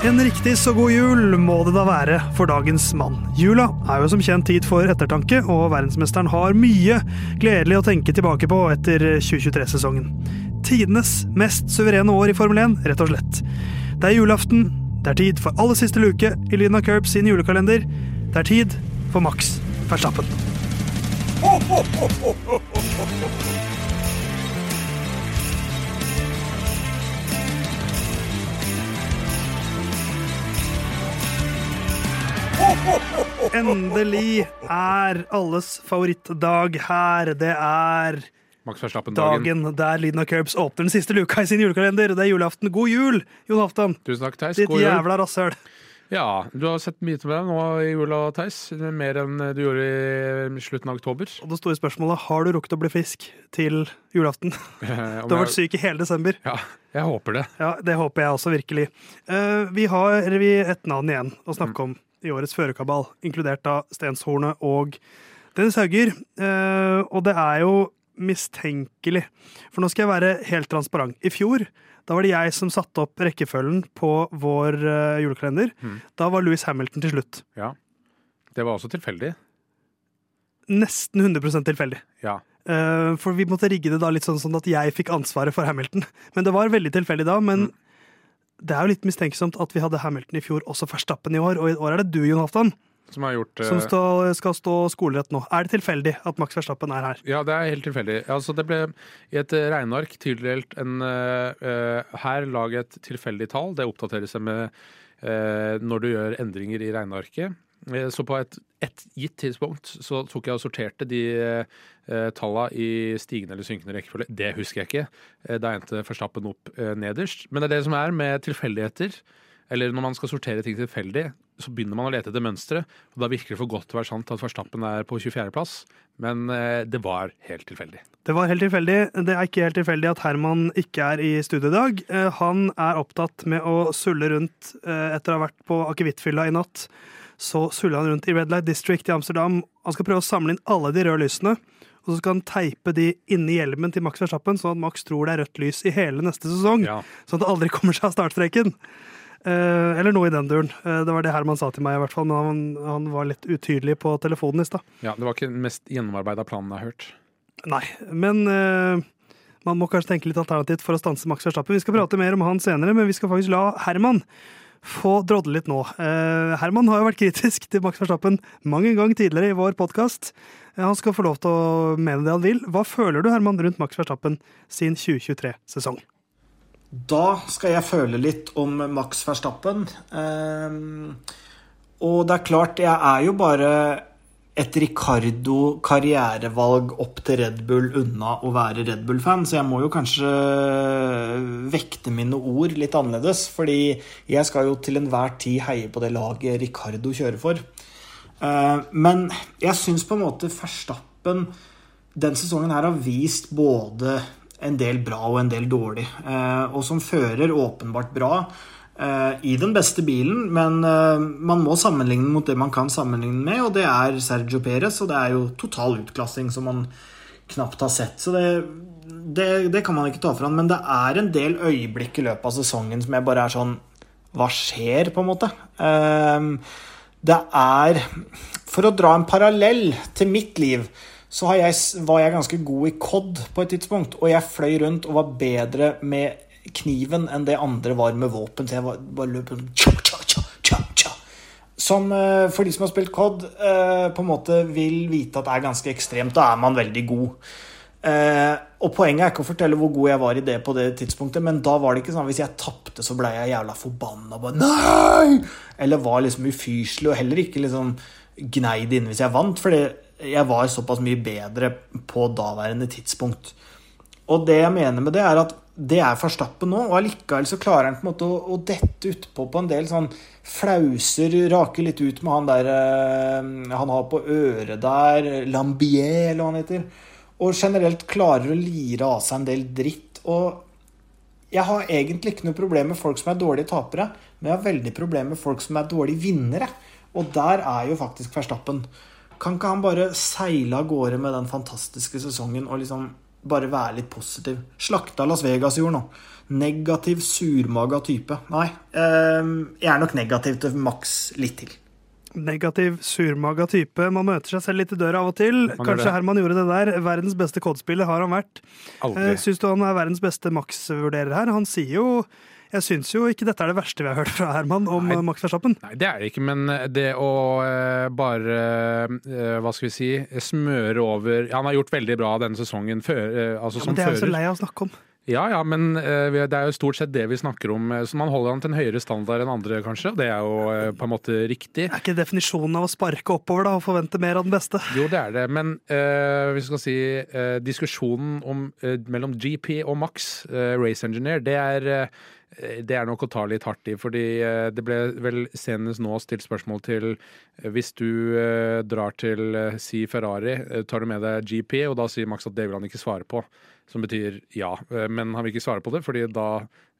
En riktig så god jul må det da være for dagens mann. Jula er jo som kjent tid for ettertanke, og verdensmesteren har mye gledelig å tenke tilbake på etter 2023-sesongen. Tidenes mest suverene år i Formel 1, rett og slett. Det er julaften, det er tid for aller siste luke i Lina Curb sin julekalender. Det er tid for Max Verstappen. Endelig er alles favorittdag her. Det er dagen der av Curbs åpner den siste luka i sin julekalender. Det er julaften. God jul, Jon Halvdan! Tusen takk, Theis. Ditt God jul. jævla rasshøl. Ja, du har sett mye til meg nå i jula, Theis. Mer enn du gjorde i slutten av oktober. Og det store spørsmålet har du rukket å bli frisk til julaften. Du har vært syk i hele desember. Ja, jeg håper det. Ja, Det håper jeg også virkelig. Uh, vi har vi et navn igjen å snakke om i årets førerkabal, inkludert da Stenshornet og Dennis Hauger. Eh, og det er jo mistenkelig. For nå skal jeg være helt transparent. I fjor da var det jeg som satte opp rekkefølgen på vår eh, julekalender. Da var Louis Hamilton til slutt. Ja. Det var også tilfeldig. Nesten 100% tilfeldig. Ja. Eh, for vi måtte rigge det da litt sånn, sånn at jeg fikk ansvaret for Hamilton. Men det var veldig tilfeldig da. Men det er jo litt mistenksomt at vi hadde Hamilton i fjor, også Verstappen i år. Og i år er det du, Jon Halvdan, Som har gjort som eh, stå, skal stå skolerett nå. Er det tilfeldig at Max Verstappen er her? Ja, det er helt tilfeldig. Altså, det ble i et regneark tildelt en eh, Her lag et tilfeldig tall. Det oppdaterer seg med uh, når du gjør endringer i regnearket. Eh, Så på et, et gitt tidspunkt så tok jeg og sorterte de eh, tallene i stigende eller synkende rekkefølge. Det husker jeg ikke. Eh, Da endte Forstappen opp eh, nederst. Men det er det som er med tilfeldigheter. Eller når man skal sortere ting tilfeldig, så begynner man å lete etter mønstre. Og da virker det for godt til å være sant at Verstappen er på 24.-plass. Men eh, det var helt tilfeldig. Det var helt tilfeldig. Det er ikke helt tilfeldig at Herman ikke er i studio i dag. Han er opptatt med å sulle rundt etter å ha vært på akevittfylla i natt. Så suller han rundt i Red Light District i Amsterdam. Han skal prøve å samle inn alle de røde lysene. Og så skal han teipe de inni hjelmen til Max Verstappen, sånn at Max tror det er rødt lys i hele neste sesong. Ja. Sånn at det aldri kommer seg av startstreken. Eh, eller noe i den duren. Eh, det var det Herman sa til meg, i hvert fall, men han, han var litt utydelig på telefonen i stad. ja, Det var ikke den mest gjennomarbeida planen jeg har hørt. Nei, men eh, man må kanskje tenke litt alternativt for å stanse Max Verstappen. Vi skal prate mer om han senere, men vi skal faktisk la Herman få drodle litt nå. Eh, Herman har jo vært kritisk til Max Verstappen mange ganger tidligere i vår podkast. Han skal få lov til å mene det han vil. Hva føler du, Herman, rundt Max Verstappen sin 2023-sesong? Da skal jeg føle litt om Max Verstappen. Ehm, og det er klart, jeg er jo bare et Ricardo karrierevalg opp til Red Bull unna å være Red Bull-fan, så jeg må jo kanskje vekte mine ord litt annerledes. Fordi jeg skal jo til enhver tid heie på det laget Ricardo kjører for. Eh, Men jeg syns på en måte Verstappen den sesongen her har vist både en del bra og en del dårlig. Eh, og som fører åpenbart bra i den beste bilen, men eh, man må sammenligne mot det man kan sammenligne med, og det er Sergio Perez, og det er jo total utklassing som man knapt har sett. Så det, det, det kan man ikke ta fra han, men det er en del øyeblikk i løpet av sesongen som jeg bare er sånn Hva skjer, på en måte? Eh, det er For å dra en parallell til mitt liv, så jeg, var jeg ganske god i COD på et tidspunkt. Og jeg fløy rundt og var bedre med kniven enn det andre var med våpen. Så jeg var, bare løp. Som eh, for de som har spilt COD, eh, på en måte vil vite at det er ganske ekstremt. Da er man veldig god. Eh, og poenget er ikke å fortelle hvor god jeg var i det på det tidspunktet, men da var det ikke sånn hvis jeg tapte, så ble jeg jævla forbanna. Bare nei! Eller var liksom ufyselig, og heller ikke liksom gnei det inne hvis jeg vant, fordi jeg var såpass mye bedre på daværende tidspunkt. Og det jeg mener med det, er at det er Verstappen nå, og allikevel så klarer han på en måte å, å dette utpå på en del sånn flauser, rake litt ut med han der eh, han har på øret der, Lambier, eller hva han heter. Og generelt klarer å lire av seg en del dritt. Og jeg har egentlig ikke noe problem med folk som er dårlige tapere, men jeg har veldig problem med folk som er dårlige vinnere. Og der er jo faktisk Verstappen. Kan ikke han bare seile av gårde med den fantastiske sesongen og liksom bare være litt positiv. Slakta Las Vegas i år nå. Negativ, surmaga type. Nei, eh, jeg er nok negativ til maks litt til. Negativ, surmaga type. Man møter seg selv litt i døra av og til. gjør Kanskje det. Herman gjorde det der. Verdens beste kodespiller har han vært. Aldri. Eh, Syns du han er verdens beste Max-vurderer her? Han sier jo Jeg syns jo ikke dette er det verste vi har hørt fra Herman om Nei. eh, Max Verstappen. Nei, det er det ikke, men det å eh, bare eh, Hva skal vi si smøre over Han har gjort veldig bra denne sesongen før, eh, altså Ja, som men det er jo så lei av å snakke om. Ja, ja, men eh, det er jo stort sett det vi snakker om. eh, Så man holder han til en høyere standard enn andre, kanskje. Det er jo eh, på en måte riktig. Det er ikke definisjonen av å sparke oppover da, og forvente mer av den beste. Jo, det er det, men eh, vi skal si uh, diskusjonen om, uh, mellom GP og Max, eh, Race Engineer, det er, eh, det er nok å ta litt hardt i. Fordi eh, det ble vel senest nå stilt spørsmål til eh, hvis du eh, drar til eh, si Ferrari, eh, tar du med deg GP, og da sier Max at det vil han ikke svare på. Som betyr ja, eh, men han vil ikke svare på det, fordi da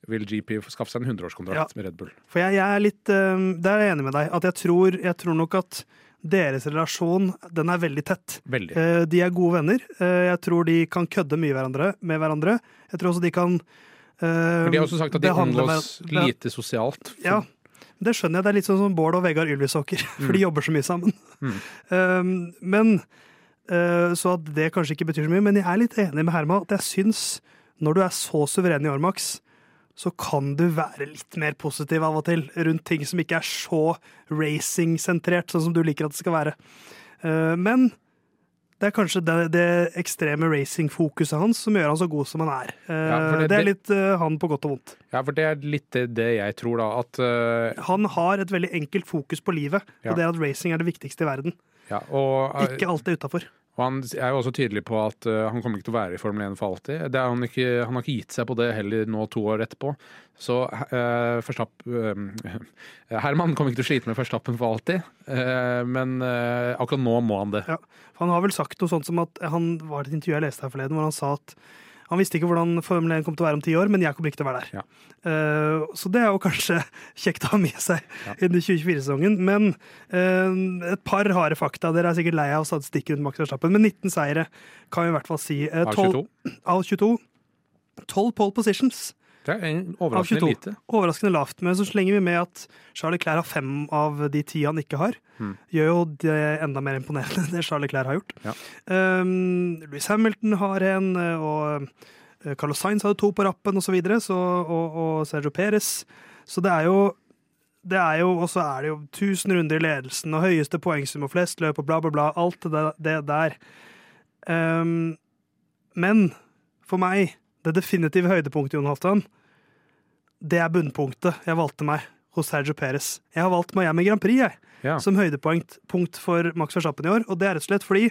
vil GP skaffe seg en 100-årskontrakt Ja. med Red Bull. For jeg, jeg er litt eh, Der er jeg enig med deg. At jeg tror, jeg tror nok at deres relasjon den er veldig tett. Veldig. Eh, De er gode venner. Eh, Jeg tror de kan kødde mye med hverandre. Jeg tror også de kan eh, For de har også sagt at de omgås lite sosialt. Ja, det skjønner jeg. Det er litt sånn som Bård og Vegard Ylvisåker, for de jobber så mye sammen. Mm. Um, men uh, Så at det kanskje ikke betyr så mye. Men jeg er litt enig med Herman at jeg syns, når du er så suveren i Ormax, så kan du være litt mer positiv av og til rundt ting som ikke er så racing-sentrert, sånn som du liker at det skal være. Uh, men det er kanskje det, det ekstreme racing-fokuset hans som gjør han så god som han er. Eh, Ja, det- det, er litt uh, han på godt og vondt. Ja, for det er litt det det jeg tror, da. At uh, Han har et veldig enkelt fokus på livet, Ja. og det er at racing er det viktigste i verden. ja, og, uh, Ikke alt er utafor. Og han er jo også tydelig på at eh, han kommer ikke til å være i Formel 1 for alltid. Han, ikke, han har ikke gitt seg på det heller nå to år etterpå. Så uh, Verstapp, eh, Herman kommer ikke til å slite med Verstappen for alltid, eh, men eh, akkurat nå må han det. Ja. Han har vel sagt noe sånt som at han var i et intervju jeg leste her forleden, hvor han sa at han visste ikke hvordan Formel 1 kom til å være om ti år, men jeg kommer ikke til å være der. Ja. Uh, så det er jo kanskje kjekt å ha med seg Ja. i 2024-sesongen. Men uh, et par harde fakta. Dere er sikkert lei av statistikk rundt Max Verstappen, men 19 seire kan vi i hvert fall si. Eh, Av 12 22. Av 22. 12 pole positions. Det er overraskende lite. Overraskende lavt, men så slenger vi med at Charlie Clair har fem av de ti han ikke har. Mm. Gjør jo det enda mer imponerende enn det Charlie Clair har gjort. Ja. Um, Louis Hamilton har en, og eh, Carlos Sainz hadde to på rappen, og så videre, så, og, og Sergio Perez. Så det er jo det er jo, Og så er det jo 1000 runder i ledelsen og høyeste poengsum og flest løp og bla, bla, bla. Alt det, det der. Um, men for meg, det definitive høydepunktet, Jon Halvdan, det er bunnpunktet jeg valgte meg hos Sergio Perez. Jeg har valgt Miami Grand Prix jeg, Ja. som høydepunkt for Max Verstappen i år, og det er rett og slett fordi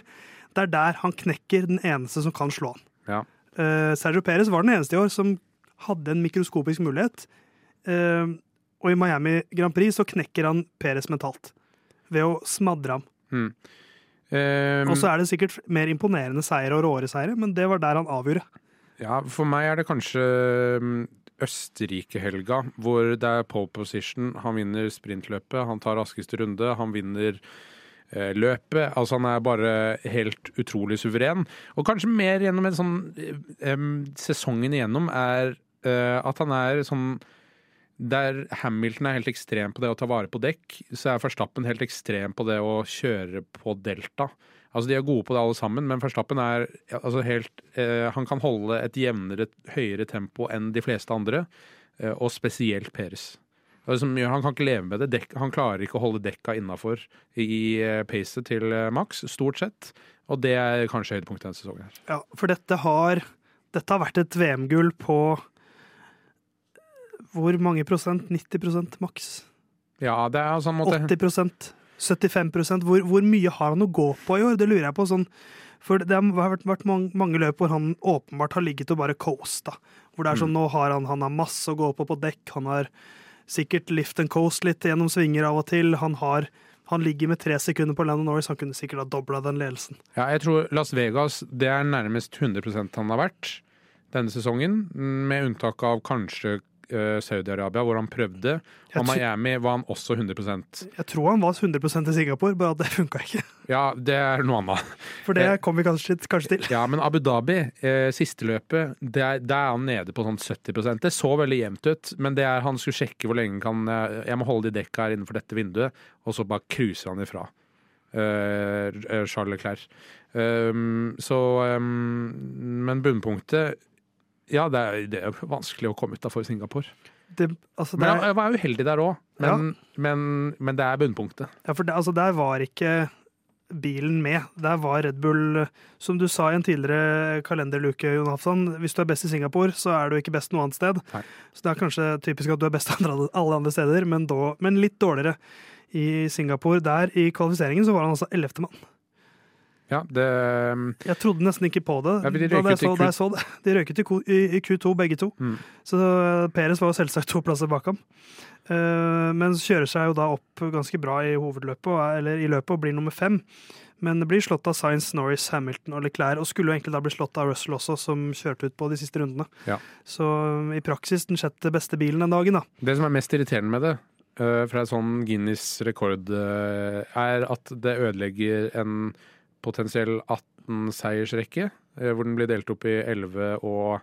det er der han knekker den eneste som kan slå han. Ja. Uh, Sergio Perez var den eneste i år som hadde en mikroskopisk mulighet. Uh, og i Miami Grand Prix så knekker han Perez mentalt ved å smadre ham. Mm. Um, Og så er det sikkert mer imponerende seier og råere seire, men det var der han avgjorde. Ja, for meg er det kanskje mm, Østerrike-helga, hvor det er pole position. Han vinner sprintløpet, han tar raskeste runde, han vinner eh, løpet. Altså Han er bare helt utrolig suveren. Og kanskje mer gjennom en sånn eh, Sesongen igjennom er eh, at han er sånn der Hamilton er helt ekstrem på det å ta vare på dekk, så er Verstappen helt ekstrem på det å kjøre på delta. Altså De er gode på det alle sammen, men Verstappen er altså helt eh, Han kan holde et jevnere, høyere tempo enn de fleste andre, eh, og spesielt Peres. Er gjør- Han kan ikke leve med det. Dek, han klarer ikke å holde dekka innafor i eh, pacet til eh, Max, stort sett. Og det er kanskje høydepunktet denne sesongen. her. Ja, for dette har, dette har vært et VM-gull på hvor mange prosent? 90 prosent maks? Ja, det er altså en måte 80 75 hvor, hvor mye har han å gå på i år? Det lurer jeg på. sånn for det har vært, mange, mange løp hvor han åpenbart har ligget og bare coasta. Hvor det er sånn, nå har han, han har masse å gå på på dekk. Han har sikkert lift and coast litt gjennom svinger av og til. Han, har, han ligger med tre sekunder på Landon Norris. Han kunne sikkert ha dobla den ledelsen. Ja, jeg tror Las Vegas det er nærmest 100% han har vært denne sesongen, med unntak av kanskje Saudi-Arabia, hvor han prøvde. Og Miami var han også 100% Jeg tror han var 100% i Singapore, bare at det funka ikke. Ja, det er noe annet. For det kommer vi kanskje, kanskje til. Ja, men Abu Dhabi, eh, siste løpet, der, der er han nede på sånn 70% Det så veldig jevnt ut, men det er han skulle sjekke hvor lenge kan jeg Jeg må holde de dekka her innenfor dette vinduet, og så bare cruiser han ifra. Uh, Charles Leclerc. Um, så um, Men bunnpunktet Ja, det er, det er vanskelig å komme utafor Singapore. Det, altså, det Men jeg var uheldig der òg. Men, men, men det er bunnpunktet. ja, for altså, der var ikke bilen med. Der var Red Bull, som du sa i en tidligere kalenderluke, Jon Hafsan, hvis du er best i Singapore, så er du ikke best noe annet sted. Nei. Så det er kanskje typisk at du er best andre, alle andre steder, men, da, men litt dårligere. I Singapore, der i kvalifiseringen, så var han altså ellevte mann. Ja, det um, Jeg trodde nesten ikke på det Ja, de da jeg så, da jeg så det. De røyket i, Q- i, i Q2, begge to. Mm. Så Peres var jo selvsagt to plasser bak ham. Eh, men kjører seg jo da opp ganske bra i hovedløpet, er- eller i løpet, og blir nummer fem. Men det blir slått av Science, Norris, Hamilton og Leclerc, og skulle jo egentlig da bli slått av Russell også, som kjørte ut på de siste rundene. Ja. Så um, i praksis den sjette beste bilen den dagen, da. Det som er mest irriterende med det, eh, fra et sånn Guinness rekord, eh, er at det ødelegger en potensiell 18-seiersrekke, eh, hvor den blir delt opp i 11 og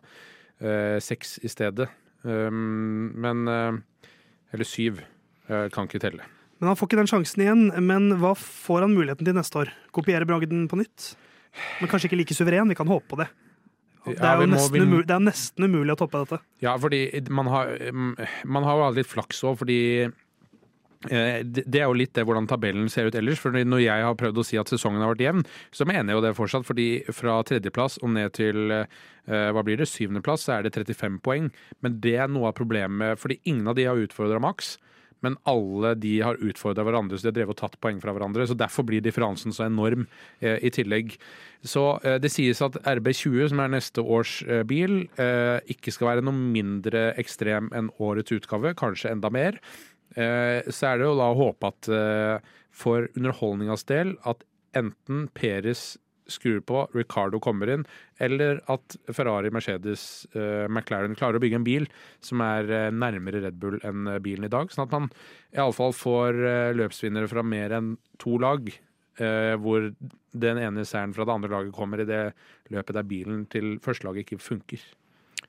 eh, 6 i stedet. Um, men eh, Eller 7. Jeg kan ikke telle. Men han får ikke den sjansen igjen. Men hva får han muligheten til neste år? Kopiere bragden på nytt? Men kanskje ikke like suveren. Vi kan håpe på det. Det er jo nesten, umulig, det er nesten umulig å toppe dette. Ja, fordi man har, man har jo hatt litt flaks òg, fordi eh, det det er jo litt det hvordan tabellen ser ut ellers. For når jeg har prøvd å si at sesongen har vært jevn, så mener jeg jo det fortsatt. fordi fra tredjeplass og ned til eh, hva blir det, syvendeplass, så er det 35 poeng. Men det er noe av problemet, fordi ingen av de har utfordra maks. Men alle de har utfordra hverandre, så de har drevet og tatt poeng fra hverandre. Så derfor blir differansen så enorm eh, i tillegg. Så eh, det sies at RB20, som er neste års eh, bil, eh, ikke skal være noe mindre ekstrem enn årets utgave, kanskje enda mer. Eh, så er det jo da å håpe at eh, for underholdningas del at enten Peres skrur på, Ricardo kommer inn, eller at Ferrari, Mercedes, eh, McLaren klarer å bygge en bil som er nærmere Red Bull enn bilen i dag. Sånn at man iallfall får løpsvinnere fra mer enn to lag. Hvor den ene seieren fra det andre laget kommer i det løpet der bilen til førstelaget ikke funker.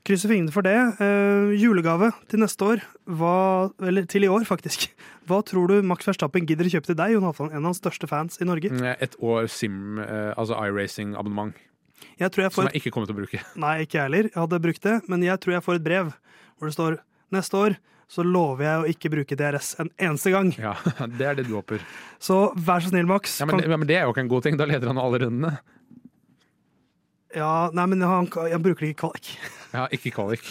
Krysser fingrene for det. Eh, julegave til neste år, hva, eller til i år faktisk. Hva tror du Max Verstappen gidder å kjøpe til deg, Jon Halvdan, en av hans største fans i Norge? Eh, Et år sim, eh, altså iRacing-abonnement, Jeg tror jeg som får jeg ikke kommer til å bruke. Nei, ikke jeg heller. Jeg hadde brukt det, men jeg tror jeg får et brev hvor det står neste år så lover jeg å ikke bruke DRS en eneste gang. Ja, Det er det du håper. Så vær så snill, Max. Ja, men, kan- ja, men det er jo ikke en god ting. Da leder han alle rundene. Ja, nei, men han, han bruker ikke kvalik. Ja, ikke kvalik.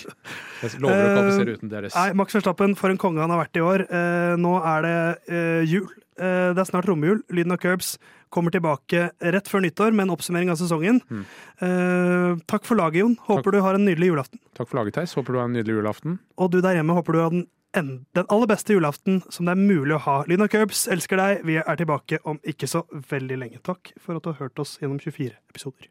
Jeg lover å kvalifisere uten deres. Nei, Max Verstappen, for en konge han har vært i år. Eh, nå er det eh, jul. Eh, det er snart romjul. Lyden av Curbs kommer tilbake rett før nyttår med en oppsummering av sesongen. Mm. Eh, takk for laget, Jon. Håper du har en nydelig julaften. Takk for laget, Theis. Håper du har en nydelig julaften. Og du der hjemme, håper du har den, en, den aller beste julaften som det er mulig å ha. Lyden av Curbs elsker deg. Vi er tilbake om ikke så veldig lenge. Takk for at du har hørt oss gjennom 24 episoder.